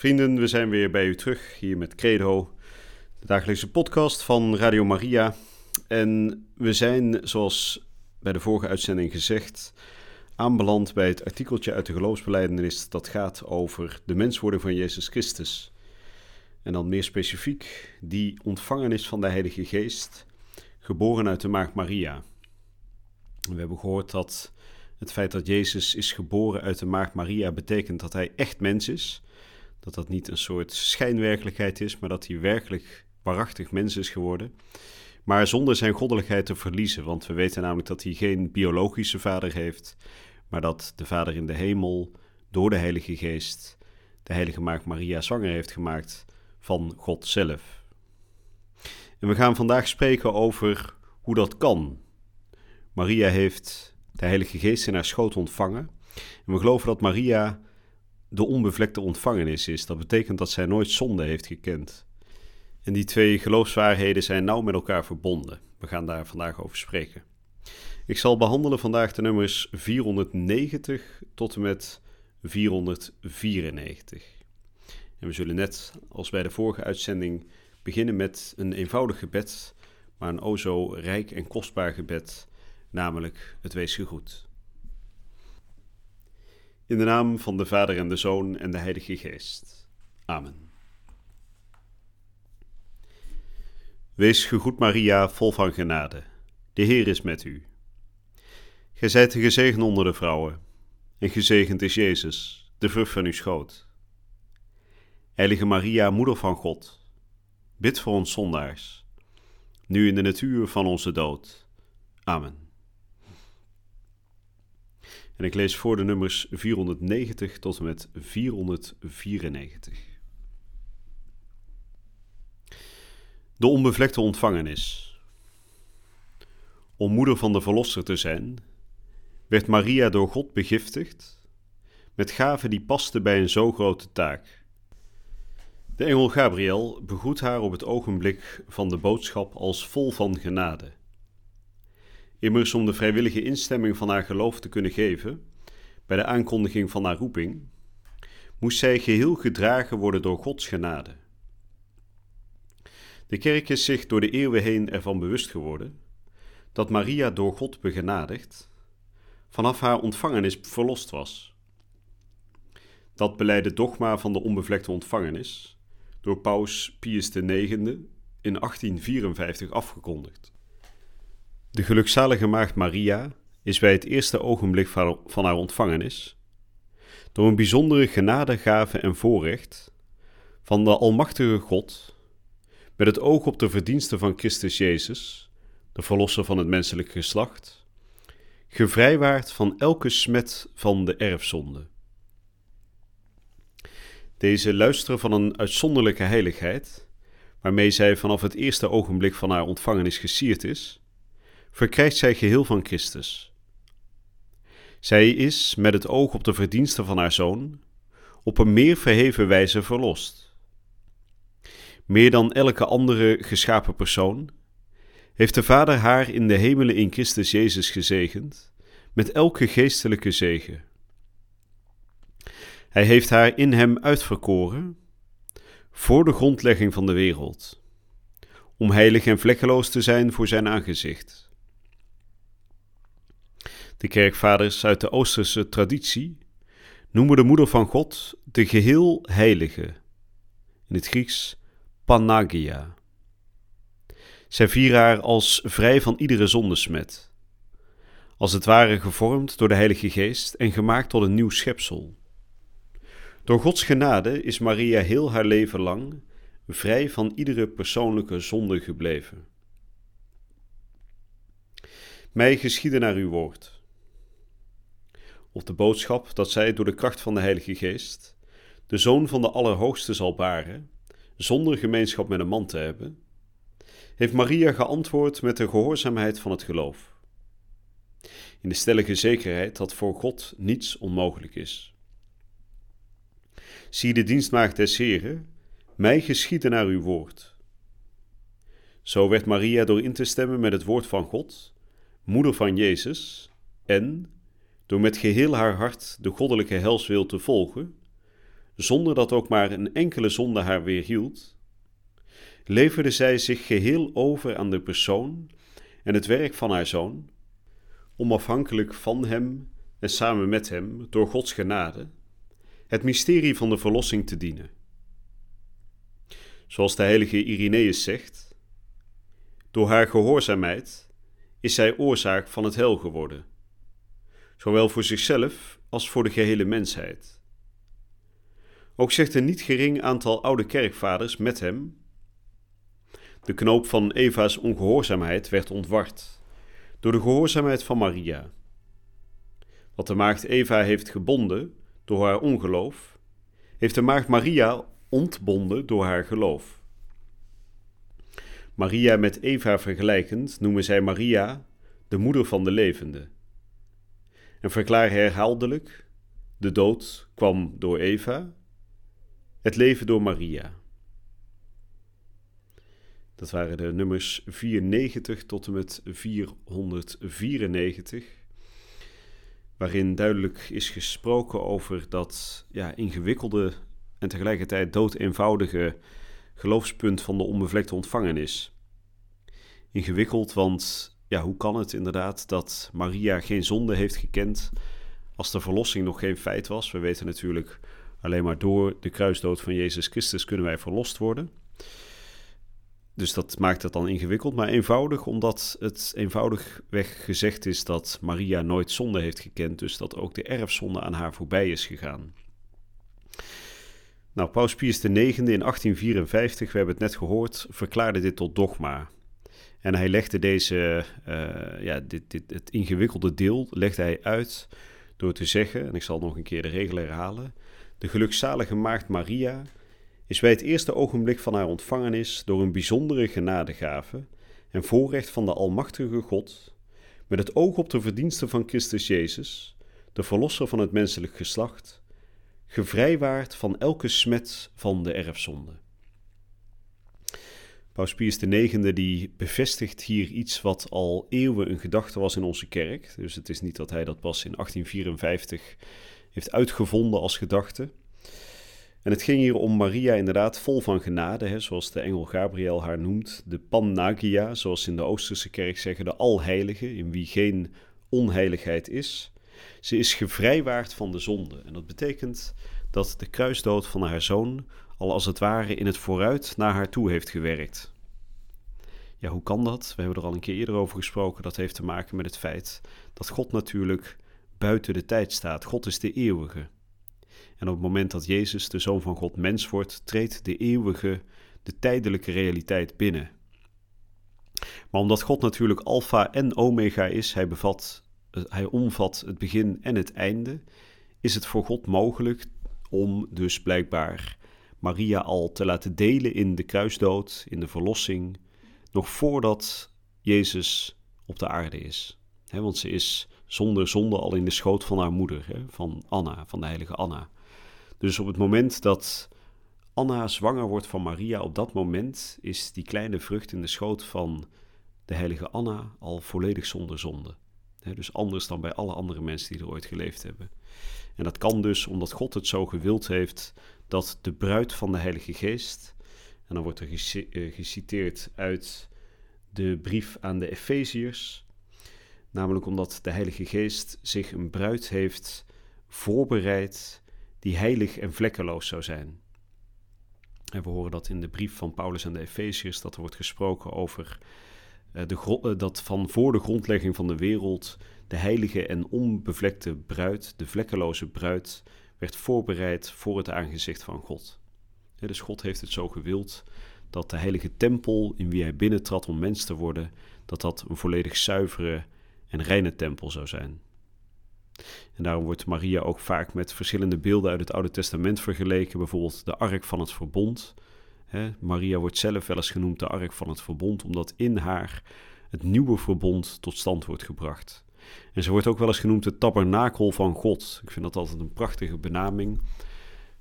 Vrienden, we zijn weer bij u terug hier met Credo, de dagelijkse podcast van Radio Maria. En we zijn, zoals bij de vorige uitzending gezegd, aanbeland bij het artikeltje uit de geloofsbeleidenis dat gaat over de menswording van Jezus Christus. En dan meer specifiek die ontvangenis van de Heilige Geest, geboren uit de Maagd Maria. We hebben gehoord dat het feit dat Jezus is geboren uit de Maagd Maria betekent dat hij echt mens is dat dat niet een soort schijnwerkelijkheid is, maar dat hij werkelijk waarachtig mens is geworden. Maar zonder zijn goddelijkheid te verliezen, want we weten namelijk dat hij geen biologische vader heeft, maar dat de Vader in de hemel door de Heilige Geest de Heilige Maagd Maria zwanger heeft gemaakt van God zelf. En we gaan vandaag spreken over hoe dat kan. Maria heeft de Heilige Geest in haar schoot ontvangen. En we geloven dat Maria de onbevlekte ontvangenis is. Dat betekent dat zij nooit zonde heeft gekend. En die twee geloofswaarheden zijn nauw met elkaar verbonden. We gaan daar vandaag over spreken. Ik zal behandelen vandaag de nummers 490 tot en met 494. En we zullen net als bij de vorige uitzending beginnen met een eenvoudig gebed, maar een o zo rijk en kostbaar gebed, namelijk het wees gegroet. In de naam van de Vader en de Zoon en de Heilige Geest. Amen. Wees gegroet Maria, vol van genade. De Heer is met u. Gij zijt gezegend onder de vrouwen, en gezegend is Jezus, de vrucht van uw schoot. Heilige Maria, Moeder van God, bid voor ons zondaars, nu in de natuur van onze dood. Amen. En ik lees voor de nummers 490 tot en met 494. De onbevlekte ontvangenis. Om moeder van de Verlosser te zijn, werd Maria door God begiftigd met gaven die pasten bij een zo grote taak. De engel Gabriel begroet haar op het ogenblik van de boodschap als vol van genade. Immers om de vrijwillige instemming van haar geloof te kunnen geven, bij de aankondiging van haar roeping, moest zij geheel gedragen worden door Gods genade. De kerk is zich door de eeuwen heen ervan bewust geworden dat Maria door God begenadigd, vanaf haar ontvangenis verlost was. Dat beleidde dogma van de onbevlekte ontvangenis door paus Pius IX in 1854 afgekondigd. De gelukzalige maagd Maria is bij het eerste ogenblik van haar ontvangenis, door een bijzondere genadegave en voorrecht van de Almachtige God, met het oog op de verdiensten van Christus Jezus, de Verlosser van het menselijke geslacht, gevrijwaard van elke smet van de erfzonde. Deze luisteren van een uitzonderlijke heiligheid, waarmee zij vanaf het eerste ogenblik van haar ontvangenis gesierd is, verkrijgt zij geheel van Christus. Zij is, met het oog op de verdiensten van haar zoon, op een meer verheven wijze verlost. Meer dan elke andere geschapen persoon heeft de Vader haar in de hemelen in Christus Jezus gezegend, met elke geestelijke zegen. Hij heeft haar in hem uitverkoren voor de grondlegging van de wereld, om heilig en vlekkeloos te zijn voor zijn aangezicht. De kerkvaders uit de Oosterse traditie noemen de moeder van God de geheel heilige, in het Grieks Panagia. Zij vieren haar als vrij van iedere zondesmet, als het ware gevormd door de Heilige Geest en gemaakt tot een nieuw schepsel. Door Gods genade is Maria heel haar leven lang vrij van iedere persoonlijke zonde gebleven. Mij geschieden naar uw woord of de boodschap dat zij door de kracht van de Heilige Geest de Zoon van de Allerhoogste zal baren, zonder gemeenschap met een man te hebben, heeft Maria geantwoord met de gehoorzaamheid van het geloof. In de stellige zekerheid dat voor God niets onmogelijk is. Zie de dienstmaagd des Heren, mij geschieden naar uw woord. Zo werd Maria door in te stemmen met het woord van God, moeder van Jezus, en, door met geheel haar hart de goddelijke helswil te volgen, zonder dat ook maar een enkele zonde haar weerhield, leverde zij zich geheel over aan de persoon en het werk van haar zoon, onafhankelijk van hem en samen met hem, door Gods genade, het mysterie van de verlossing te dienen. Zoals de heilige Irenaeus zegt, door haar gehoorzaamheid is zij oorzaak van het hel geworden, zowel voor zichzelf als voor de gehele mensheid. Ook zegt een niet gering aantal oude kerkvaders met hem: De knoop van Eva's ongehoorzaamheid werd ontward door de gehoorzaamheid van Maria. Wat de maagd Eva heeft gebonden door haar ongeloof, heeft de maagd Maria ontbonden door haar geloof. Maria met Eva vergelijkend noemen zij Maria de moeder van de levende. En verklaar herhaaldelijk: de dood kwam door Eva, het leven door Maria. Dat waren de nummers 94 tot en met 494, waarin duidelijk is gesproken over dat ja, ingewikkelde en tegelijkertijd dood-eenvoudige geloofspunt van de onbevlekte ontvangenis. Ingewikkeld, want ja, hoe kan het inderdaad dat Maria geen zonde heeft gekend als de verlossing nog geen feit was? We weten natuurlijk alleen maar door de kruisdood van Jezus Christus kunnen wij verlost worden. Dus dat maakt het dan ingewikkeld, maar eenvoudig omdat het eenvoudigweg gezegd is dat Maria nooit zonde heeft gekend, dus dat ook de erfzonde aan haar voorbij is gegaan. Nou, Paus Pius IX in 1854, we hebben het net gehoord, verklaarde dit tot dogma. En hij legde deze, uh, ja, dit, dit, het ingewikkelde deel legde hij uit door te zeggen, en ik zal nog een keer de regel herhalen, de gelukzalige maagd Maria is bij het eerste ogenblik van haar ontvangenis door een bijzondere genadegave en voorrecht van de Almachtige God, met het oog op de verdiensten van Christus Jezus, de Verlosser van het menselijk geslacht, gevrijwaard van elke smet van de erfzonde. Paus Pius IX die bevestigt hier iets wat al eeuwen een gedachte was in onze kerk. Dus het is niet dat hij dat pas in 1854 heeft uitgevonden als gedachte. En het ging hier om Maria inderdaad vol van genade, hè, zoals de engel Gabriel haar noemt. De Pannagia, zoals in de Oosterse kerk zeggen, de Alheilige, in wie geen onheiligheid is. Ze is gevrijwaard van de zonde. En dat betekent dat de kruisdood van haar zoon al als het ware in het vooruit naar haar toe heeft gewerkt. Ja, hoe kan dat? We hebben er al een keer eerder over gesproken. Dat heeft te maken met het feit dat God natuurlijk buiten de tijd staat. God is de eeuwige. En op het moment dat Jezus, de Zoon van God, mens wordt, treedt de eeuwige, de tijdelijke realiteit binnen. Maar omdat God natuurlijk Alpha en Omega is, hij, bevat, hij omvat het begin en het einde, is het voor God mogelijk om dus blijkbaar Maria al te laten delen in de kruisdood, in de verlossing, nog voordat Jezus op de aarde is. want ze is zonder zonde al in de schoot van haar moeder, van Anna, van de heilige Anna. Dus op het moment dat Anna zwanger wordt van Maria, op dat moment is die kleine vrucht in de schoot van de heilige Anna al volledig zonder zonde. dus anders dan bij alle andere mensen die er ooit geleefd hebben. En dat kan dus omdat God het zo gewild heeft dat de bruid van de Heilige Geest, en dan wordt er eh, geciteerd uit de brief aan de Efeziërs, namelijk omdat de Heilige Geest zich een bruid heeft voorbereid die heilig en vlekkeloos zou zijn. En we horen dat in de brief van Paulus aan de Efeziërs, dat er wordt gesproken over uh, de, uh, dat van voor de grondlegging van de wereld de heilige en onbevlekte bruid, de vlekkeloze bruid, werd voorbereid voor het aangezicht van God. Dus God heeft het zo gewild dat de heilige tempel in wie hij binnentrad om mens te worden, dat dat een volledig zuivere en reine tempel zou zijn. En daarom wordt Maria ook vaak met verschillende beelden uit het Oude Testament vergeleken, bijvoorbeeld de ark van het verbond, Maria wordt zelf wel eens genoemd de ark van het verbond, omdat in haar het nieuwe verbond tot stand wordt gebracht. En ze wordt ook wel eens genoemd de tabernakel van God. Ik vind dat altijd een prachtige benaming.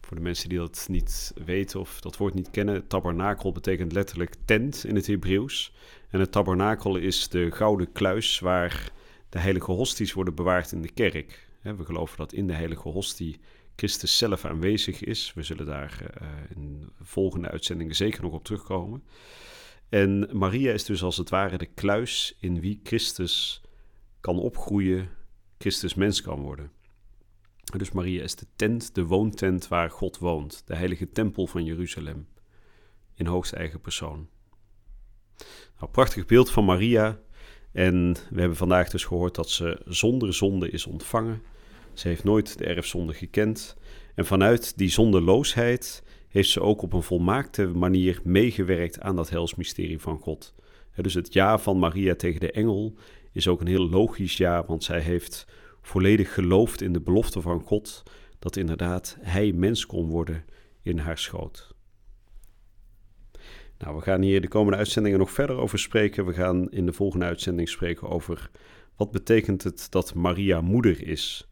Voor de mensen die dat niet weten of dat woord niet kennen, tabernakel betekent letterlijk tent in het Hebreeuws. En het tabernakel is de gouden kluis waar de heilige hosties worden bewaard in de kerk. We geloven dat in de heilige hostie Christus zelf aanwezig is. We zullen daar uh, in volgende uitzendingen zeker nog op terugkomen. En Maria is dus als het ware de kluis in wie Christus kan opgroeien, Christus mens kan worden. Dus Maria is de tent, de woontent waar God woont, de heilige tempel van Jeruzalem, in hoogst eigen persoon. Nou, prachtig beeld van Maria. En we hebben vandaag dus gehoord dat ze zonder zonde is ontvangen. Ze heeft nooit de erfzonde gekend. En vanuit die zondeloosheid heeft ze ook op een volmaakte manier meegewerkt aan dat helsmysterie van God. Dus het ja van Maria tegen de engel is ook een heel logisch ja, want zij heeft volledig geloofd in de belofte van God dat inderdaad hij mens kon worden in haar schoot. Nou, we gaan hier de komende uitzendingen nog verder over spreken. We gaan in de volgende uitzending spreken over wat betekent het dat Maria moeder is.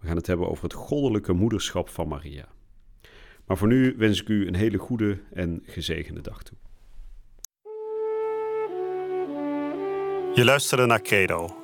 We gaan het hebben over het goddelijke moederschap van Maria. Maar voor nu wens ik u een hele goede en gezegende dag toe. Je luisterde naar Credo,